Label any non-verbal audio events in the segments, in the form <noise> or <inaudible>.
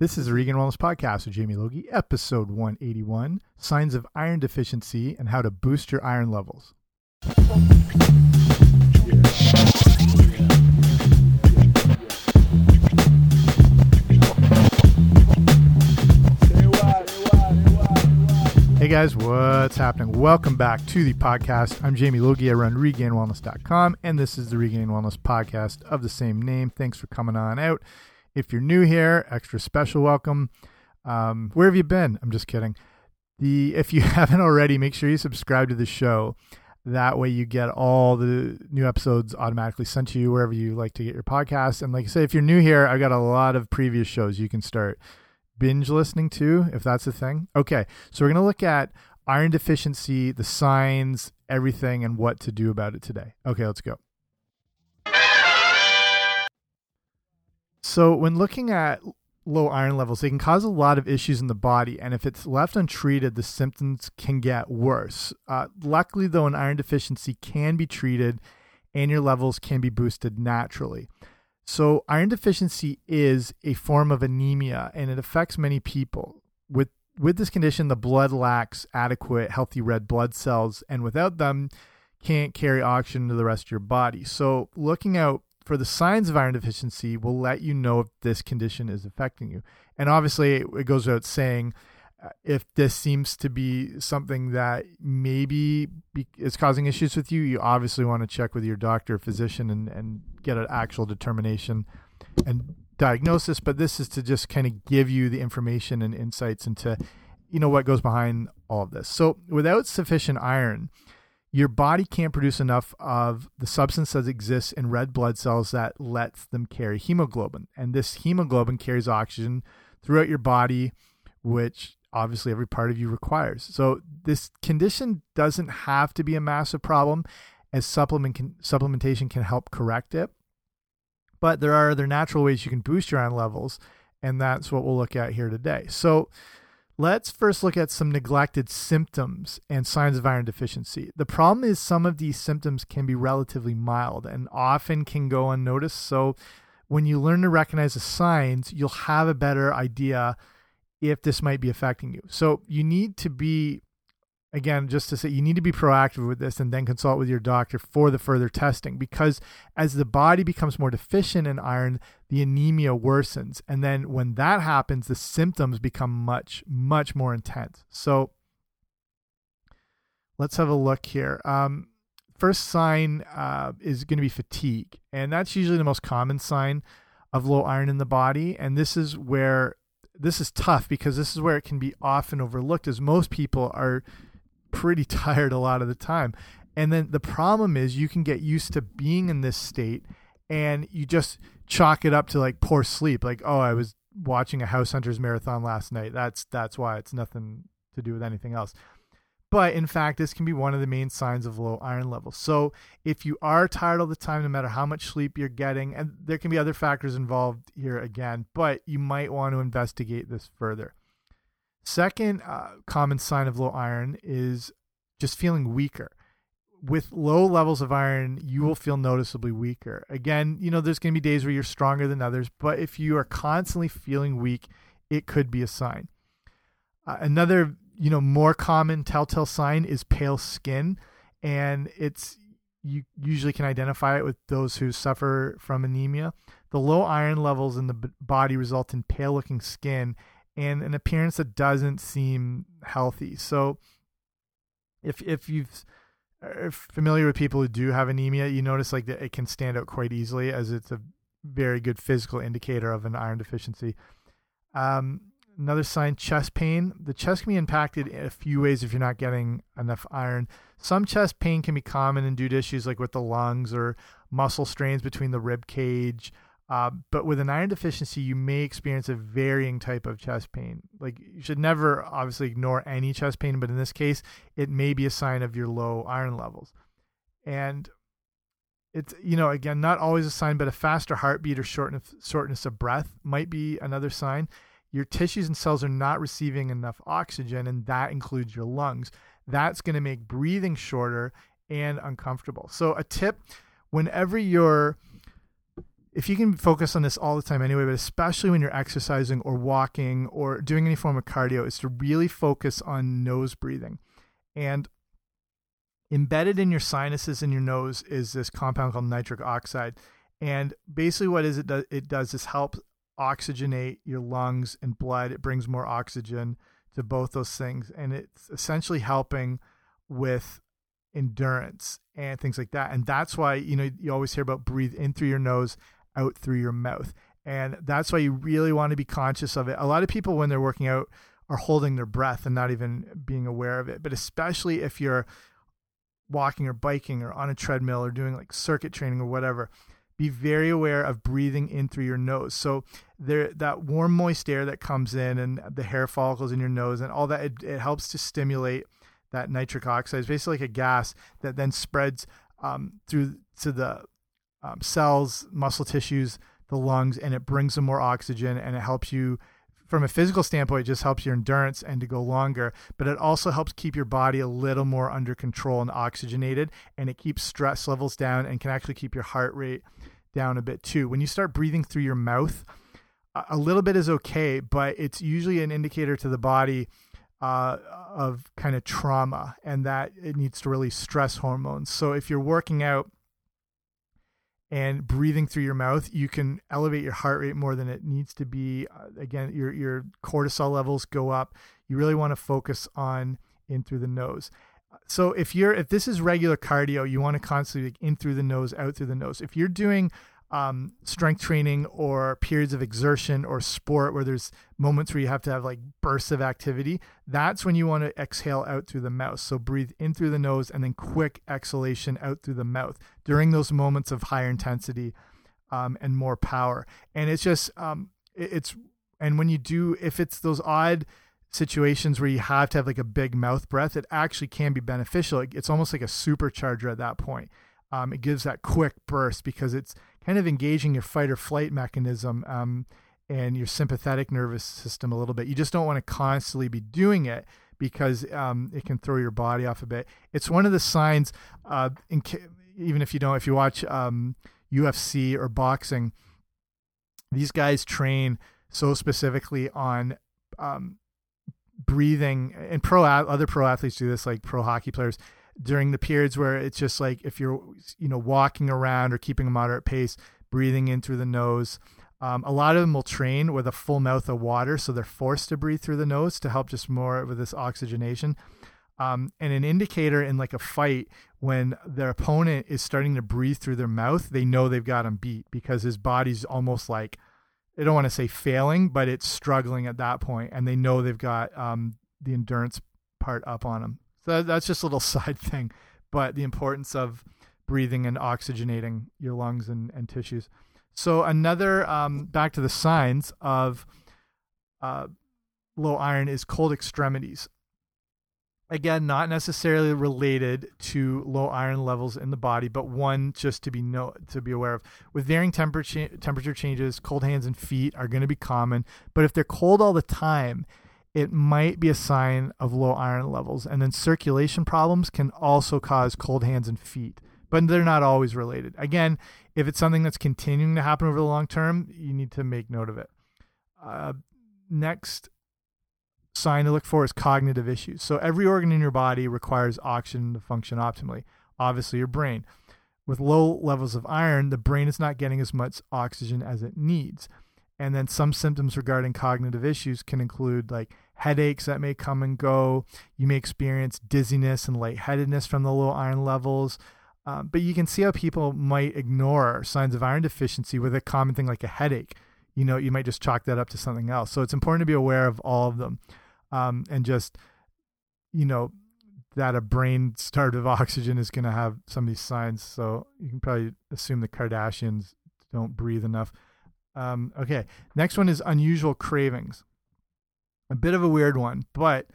This is the Regain Wellness Podcast with Jamie Logie, episode 181 Signs of Iron Deficiency and How to Boost Your Iron Levels. Hey guys, what's happening? Welcome back to the podcast. I'm Jamie Logie. I run regainedwellness.com, and this is the Regain Wellness Podcast of the same name. Thanks for coming on out. If you're new here, extra special welcome. Um, where have you been? I'm just kidding. The if you <laughs> haven't already, make sure you subscribe to the show. That way, you get all the new episodes automatically sent to you wherever you like to get your podcast. And like I say, if you're new here, I've got a lot of previous shows you can start binge listening to, if that's a thing. Okay, so we're going to look at iron deficiency, the signs, everything, and what to do about it today. Okay, let's go. So, when looking at low iron levels, they can cause a lot of issues in the body, and if it's left untreated, the symptoms can get worse. Uh, luckily, though, an iron deficiency can be treated and your levels can be boosted naturally. So, iron deficiency is a form of anemia and it affects many people. With with this condition, the blood lacks adequate healthy red blood cells and without them can't carry oxygen to the rest of your body. So, looking out for the signs of iron deficiency will let you know if this condition is affecting you. And obviously, it goes without saying uh, if this seems to be something that maybe is causing issues with you, you obviously want to check with your doctor, physician, and, and get an actual determination and diagnosis. But this is to just kind of give you the information and insights into, you know, what goes behind all of this. So without sufficient iron, your body can't produce enough of the substance that exists in red blood cells that lets them carry hemoglobin. And this hemoglobin carries oxygen throughout your body, which obviously every part of you requires. So this condition doesn't have to be a massive problem as supplement can, supplementation can help correct it. But there are other natural ways you can boost your iron levels, and that's what we'll look at here today. So let's first look at some neglected symptoms and signs of iron deficiency. The problem is some of these symptoms can be relatively mild and often can go unnoticed. So when you learn to recognize the signs, you'll have a better idea if this might be affecting you. So you need to be, again, just to say, you need to be proactive with this and then consult with your doctor for the further testing because as the body becomes more deficient in iron, the anemia worsens. And then when that happens, the symptoms become much, much more intense. So let's have a look here. Um, first sign uh, is going to be fatigue. And that's usually the most common sign of low iron in the body. And this is where this is tough because this is where it can be often overlooked as most people are pretty <laughs> tired a lot of the time. And then the problem is you can get used to being in this state and you just chalk it up to like poor sleep like oh I was watching a house hunters marathon last night. That's that's why it's nothing to do with anything else. But in fact, this can be one of the main signs of low iron levels. So if you are tired all the time, no matter how much sleep you're getting, and there can be other factors involved here again, but you might want to investigate this further. Second uh, common sign of low iron is just feeling weaker. With low levels of iron, you will feel noticeably weaker. Again, you know, there's going to be days where you're stronger than others, but if you are constantly feeling weak, it could be a sign. Uh, another you know more common telltale sign is pale skin and it's you usually can identify it with those who suffer from anemia the low iron levels in the body result in pale looking skin and an appearance that doesn't seem healthy so if if you've are familiar with people who do have anemia you notice like that it can stand out quite easily as it's a very good physical indicator of an iron deficiency um, Another sign, chest pain. The chest can be impacted in a few ways if you're not getting enough iron. Some chest pain can be common and due to issues like with the lungs or muscle strains between the rib cage. Uh, but with an iron deficiency, you may experience a varying type of chest pain. Like you should never obviously ignore any chest pain, but in this case, it may be a sign of your low iron levels. And it's you know again not always a sign, but a faster heartbeat or shortness shortness of breath might be another sign your tissues and cells are not receiving enough oxygen, and that includes your lungs. That's going to make breathing shorter and uncomfortable. So, a tip whenever you're if you can focus on this all the time anyway, but especially when you're exercising or walking or doing any form of cardio, is to really focus on nose breathing. And embedded in your sinuses in your nose is this compound called nitric oxide. And basically, what is it? Do, it does is help oxygenate your lungs and blood. It brings more oxygen to both those things, and it's essentially helping with endurance and things like that. And that's why you know you always hear about breathe in through your nose, out through your mouth, and that's why you really want to be conscious of it. A lot of people when they're working out are holding their breath and not even being aware of it. But especially if you're walking or biking or on a treadmill or doing like circuit training or whatever, be very aware of breathing in through your nose. So there, that warm, moist air that comes in and the hair follicles in your nose and all that, it, it helps to stimulate that nitric oxide. It's basically like a gas that then spreads um, through to the um, cells, muscle tissues, the lungs, and it brings them more oxygen and it helps you from a physical standpoint, it just helps your endurance and to go longer, but it also helps keep your body a little more under control and oxygenated, and it keeps stress levels down and can actually keep your heart rate down a bit too. When you start breathing through your mouth, a little bit is okay, but it's usually an indicator to the body uh, of kind of trauma and that it needs to release stress hormones. So if you're working out, and breathing through your mouth, you can elevate your heart rate more than it needs to be. Uh, again, your your cortisol levels go up. You really want to focus on in through the nose. So if you're if this is regular cardio, you want to constantly in through the nose, out through the nose. If you're doing um, strength training or periods of exertion or sport where there's moments where you have to have like bursts of activity, that's when you want to exhale out through the mouth. So breathe in through the nose and then quick exhalation out through the mouth during those moments of higher intensity um, and more power. And it's just, um, it's, and when you do, if it's those odd situations where you have to have like a big mouth breath, it actually can be beneficial. It's almost like a supercharger at that point. Um, it gives that quick burst because it's kind of engaging your fight or flight mechanism um, and your sympathetic nervous system a little bit. You just don't want to constantly be doing it because um, it can throw your body off a bit. It's one of the signs, uh, even if you don't, if you watch UFC um, or boxing, these guys train so specifically on um, breathing, and pro other pro athletes do this, like pro hockey players during the periods where it's just like if you're you know walking around or keeping a moderate pace breathing in through the nose um, a lot of them will train with a full mouth of water so they're forced to breathe through the nose to help just more with this oxygenation um, and an indicator in like a fight when their opponent is starting to breathe through their mouth they know they've got him beat because his body's almost like I don't want to say failing, but it's struggling at that point, and they know they've got um, the endurance part up on them. So that's just a little <laughs> side thing, but the importance of breathing and oxygenating your lungs and, and tissues. So another um, back to the signs of uh, low iron is cold extremities. Again, not necessarily related to low iron levels in the body, but one just to be know to be aware of. With varying temperature temperature changes, cold hands and feet are going to be common. But if they're cold all the time, it might be a sign of low iron levels. And then circulation problems can also cause cold hands and feet, but they're not always related. Again, if it's something that's continuing to happen over the long term, you need to make note of it. Uh, next sign to look for is cognitive issues. So every organ in your body requires oxygen to function optimally. Obviously, your brain. With low levels of iron, the brain is not getting as much oxygen as it needs. And then some symptoms regarding cognitive issues can include like headaches that may come and go. You may experience dizziness and lightheadedness from the low iron levels. Um, but you can see how people might ignore signs of iron deficiency with a common thing like a headache. You know, you might just chalk that up to something else. So it's important to be aware of all of them um, and just, you know, that a brain starved of <laughs> oxygen is going to have some of these signs. So you can probably assume the Kardashians don't breathe enough. Um, okay, next one is unusual cravings. A bit of a weird one, but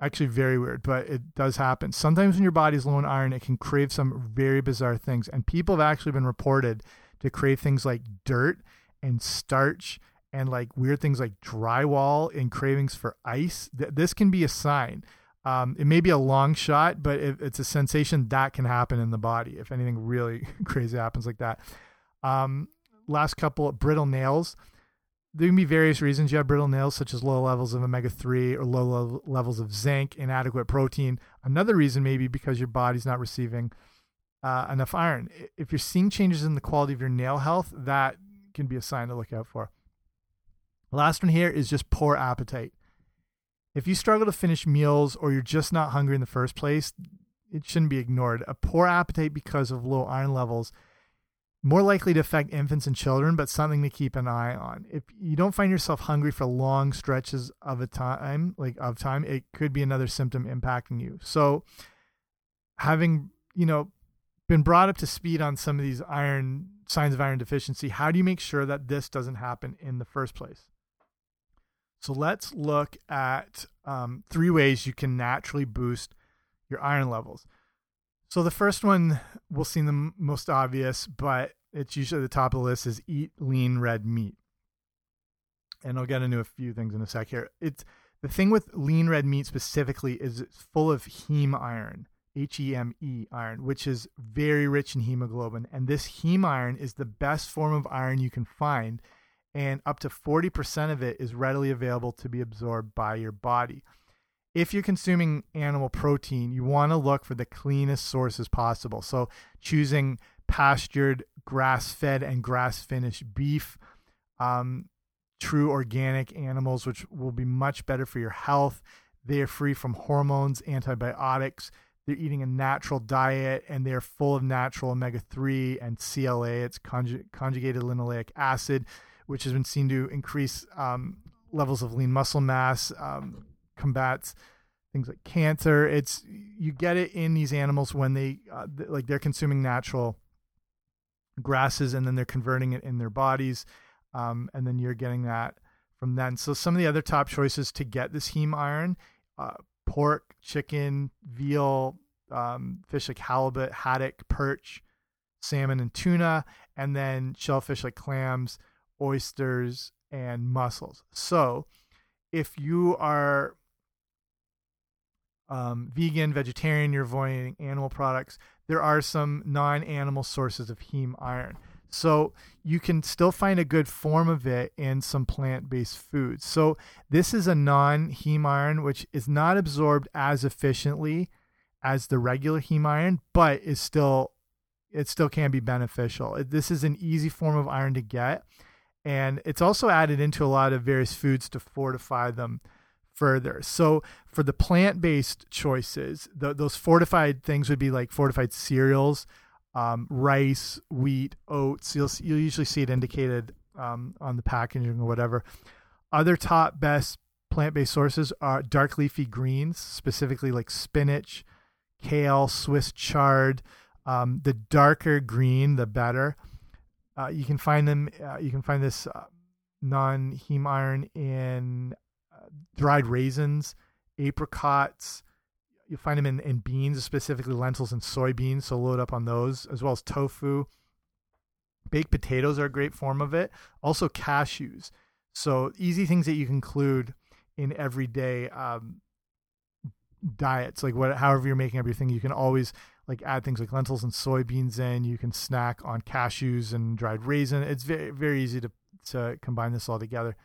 actually very weird, but it does happen. Sometimes when your body's low in iron, it can crave some very bizarre things. And people have actually been reported to crave things like dirt and starch and like weird things like drywall and cravings for ice. This can be a sign. Um, it may be a long shot, but it's a sensation that can happen in the body if anything really <laughs> crazy happens like that. Um, last couple brittle nails. There can be various reasons you have brittle nails, such as low levels of omega 3 or low levels of zinc, inadequate protein. Another reason may be because your body's not receiving uh, enough iron. If you're seeing changes in the quality of your nail health, that can be a sign to look out for. Last one here is just poor appetite. If you struggle to finish meals or you're just not hungry in the first place, it shouldn't be ignored. A poor appetite because of low iron levels more likely to affect infants and children, but something to keep an eye on. If you don't find yourself hungry for long stretches of a time, like of time, it could be another symptom impacting you. So having, you know, been brought up to speed on some of these iron signs of iron deficiency, how do you make sure that this doesn't happen in the first place? So let's look at um, three ways you can naturally boost your iron levels. So the first one will seem the most obvious, but it's usually the top of the list is eat lean red meat. And I'll get into a few things in a sec here. It's the thing with lean red meat specifically is it's full of heme iron, H E M E iron, which is very rich in hemoglobin. And this heme iron is the best form of iron you can find and up to 40% of it is readily available to be absorbed by your body. If you're consuming animal protein, you want to look for the cleanest sources possible. So, choosing pastured, grass fed, and grass finished beef, um, true organic animals, which will be much better for your health. They are free from hormones, antibiotics. They're eating a natural diet and they're full of natural omega 3 and CLA, it's conjugated linoleic acid which has been seen to increase um, levels of lean muscle mass, um, combats things like cancer. It's you get it in these animals when they uh, like they're consuming natural grasses and then they're converting it in their bodies, um, and then you're getting that from then. So some of the other top choices to get this heme iron: uh, pork, chicken, veal, um, fish like halibut, haddock, perch, salmon, and tuna, and then shellfish like clams oysters, and mussels. So, if you are um, vegan, vegetarian, you're avoiding animal products, there are some non animal sources of heme iron. So, you can still find a good form of it in some plant based foods. So, this is a non heme iron, which is not absorbed as efficiently as the regular heme iron, but is still it still can be beneficial. This is an easy form of iron to get and it's also added into a lot of various foods to fortify them further. So for the plant-based choices, the, those fortified things would be like fortified cereals, um, rice, wheat, oats. You'll you'll usually see it indicated um, on the packaging or whatever. Other top best plant-based sources are dark leafy greens, specifically like spinach, kale, Swiss chard. Um, the darker green, the better. Uh, you can find them. Uh, you can find this uh, non heme iron in dried raisins, apricots. You'll find them in, in beans, specifically lentils and soybeans. So load up on those, as well as tofu. Baked potatoes are a great form of it. Also cashews. So easy things that you can include in everyday um, diets, like what, however you're making everything. You can always like add things like lentils and soybeans in. You can snack on cashews and dried raisin. It's very very easy to to combine this all together.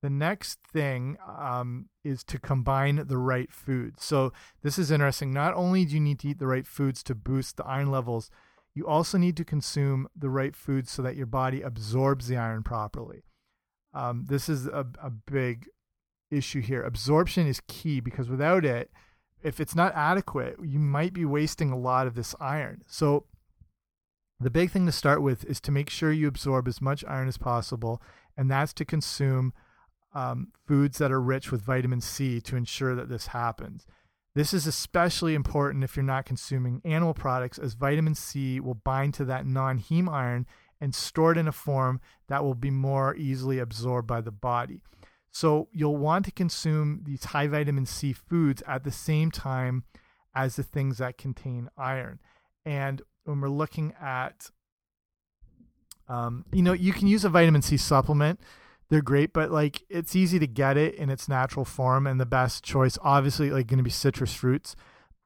The next thing um, is to combine the right foods. So this is interesting. Not only do you need to eat the right foods to boost the iron levels, you also need to consume the right foods so that your body absorbs the iron properly. Um, this is a, a big issue here. Absorption is key because without it, if it's not adequate, you might be wasting a lot of this iron. So the big thing to start with is to make sure you absorb as much iron as possible, and that's to consume um, foods that are rich with vitamin C to ensure that this happens. This is especially important if you're not consuming animal products, as vitamin C will bind to that non heme iron and store it in a form that will be more easily absorbed by the body. So you'll want to consume these high vitamin C foods at the same time as the things that contain iron. And when we're looking at, um, you know, you can use a vitamin C supplement. They're great, but like it's easy to get it in its natural form, and the best choice, obviously, like going to be citrus fruits.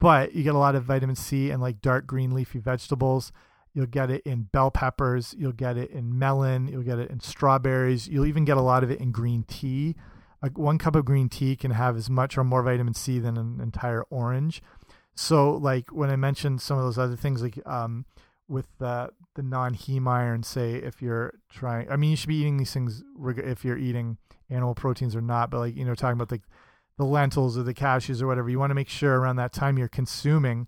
But you get a lot of vitamin C and like dark green leafy vegetables. You'll get it in bell peppers. You'll get it in melon. You'll get it in strawberries. You'll even get a lot of it in green tea. Like one cup of green tea can have as much or more vitamin C than an entire orange. So, like when I mentioned some of those other things, like um, with the the non-heme iron, say if you're trying, I mean, you should be eating these things if you're eating animal proteins or not. But like you know, talking about like the lentils or the cashews or whatever, you want to make sure around that time you're consuming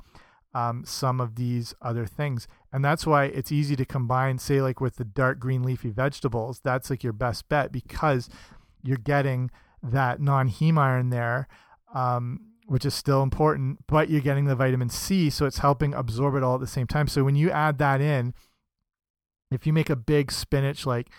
um, some of these other things. And that's why it's easy to combine, say, like with the dark green leafy vegetables, that's like your best bet because you're getting that non heme iron there, um, which is still important, but you're getting the vitamin C. So it's helping absorb it all at the same time. So when you add that in, if you make a big spinach like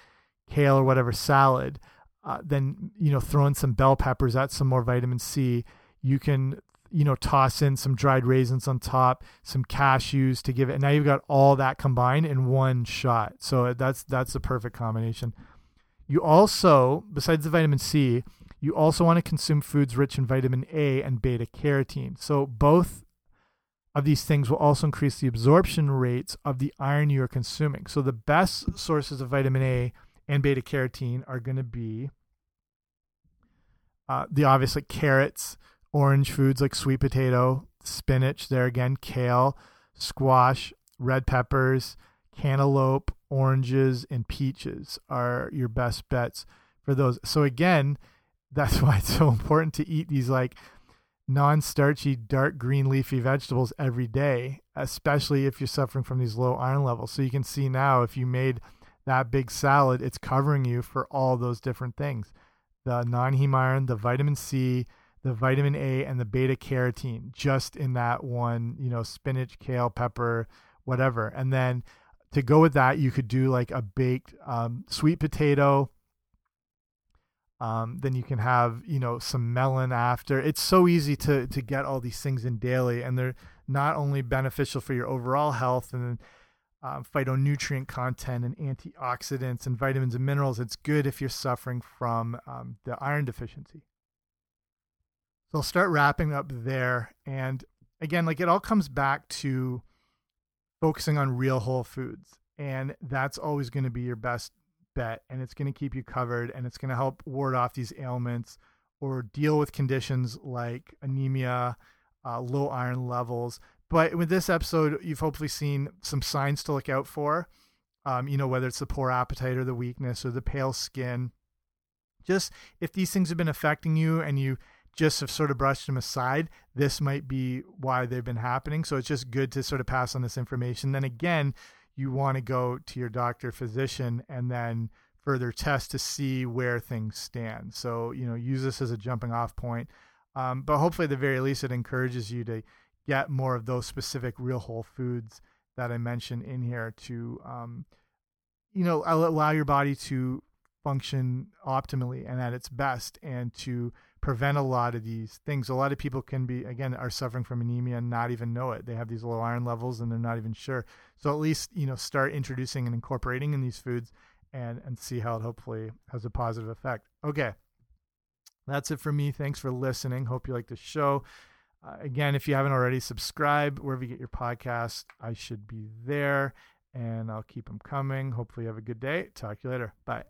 kale or whatever salad, uh, then you know throw in some bell peppers that's some more vitamin c you can you know, toss in some dried raisins on top, some cashews to give it. And now you've got all that combined in one shot. So that's that's the perfect combination. You also, besides the vitamin C, you also want to consume foods rich in vitamin A and beta carotene. So both of these things will also increase the absorption rates of the iron you are consuming. So the best sources of vitamin A and beta carotene are going to be uh, the obvious like carrots, orange foods like sweet potato, spinach, there again, kale, squash, red peppers, cantaloupe, oranges, and peaches are your best bets for those. So, again, that's <laughs> why it's so important to eat these like non starchy, dark green leafy vegetables every day, especially if you're suffering from these low iron levels. So, you can see now if you made that big salad, it's covering you for all those different things the non heme iron, the vitamin C, the vitamin A and the beta carotene just in that one, you know, spinach, kale, pepper, whatever. And then to go with that, you could do like a baked um, sweet potato. Um, then you can have, you know, some melon after. It's so easy to to get all these things in daily, and they're not only beneficial for your overall health and um, phytonutrient content and antioxidants and vitamins and minerals. It's good if you're suffering from um, the iron deficiency. So I'll start wrapping up there. And again, like it all comes back to focusing on real whole foods. And that's always going to be your best bet. And it's going to keep you covered and it's going to help ward off these ailments or deal with conditions like anemia, uh, low iron levels. But with this episode, you've hopefully seen some signs to look out for. Um, you know, whether it's the poor appetite or the weakness or the pale skin. Just if these things have been affecting you and you just have sort of brushed them aside, this might be why they've been happening. So it's just good to sort of pass on this information. Then again, you want to go to your doctor, physician, and then further test to see where things stand. So, you know, use this as a jumping off point. Um, but hopefully, at the very least, it encourages you to get more of those specific real whole foods that I mentioned in here to, um, you know, allow your body to function optimally and at its best and to prevent a lot of these things. A lot of people can be, again, are suffering from anemia and not even know it. They have these low iron levels and they're not even sure. So at least, you know, start introducing and incorporating in these foods and, and see how it hopefully has a positive effect. Okay. That's it for me. Thanks for listening. Hope you like the show. Uh, again, if you haven't already, subscribe wherever you get your podcast. I should be there and I'll keep them coming. Hopefully, you have a good day. Talk to you later. Bye.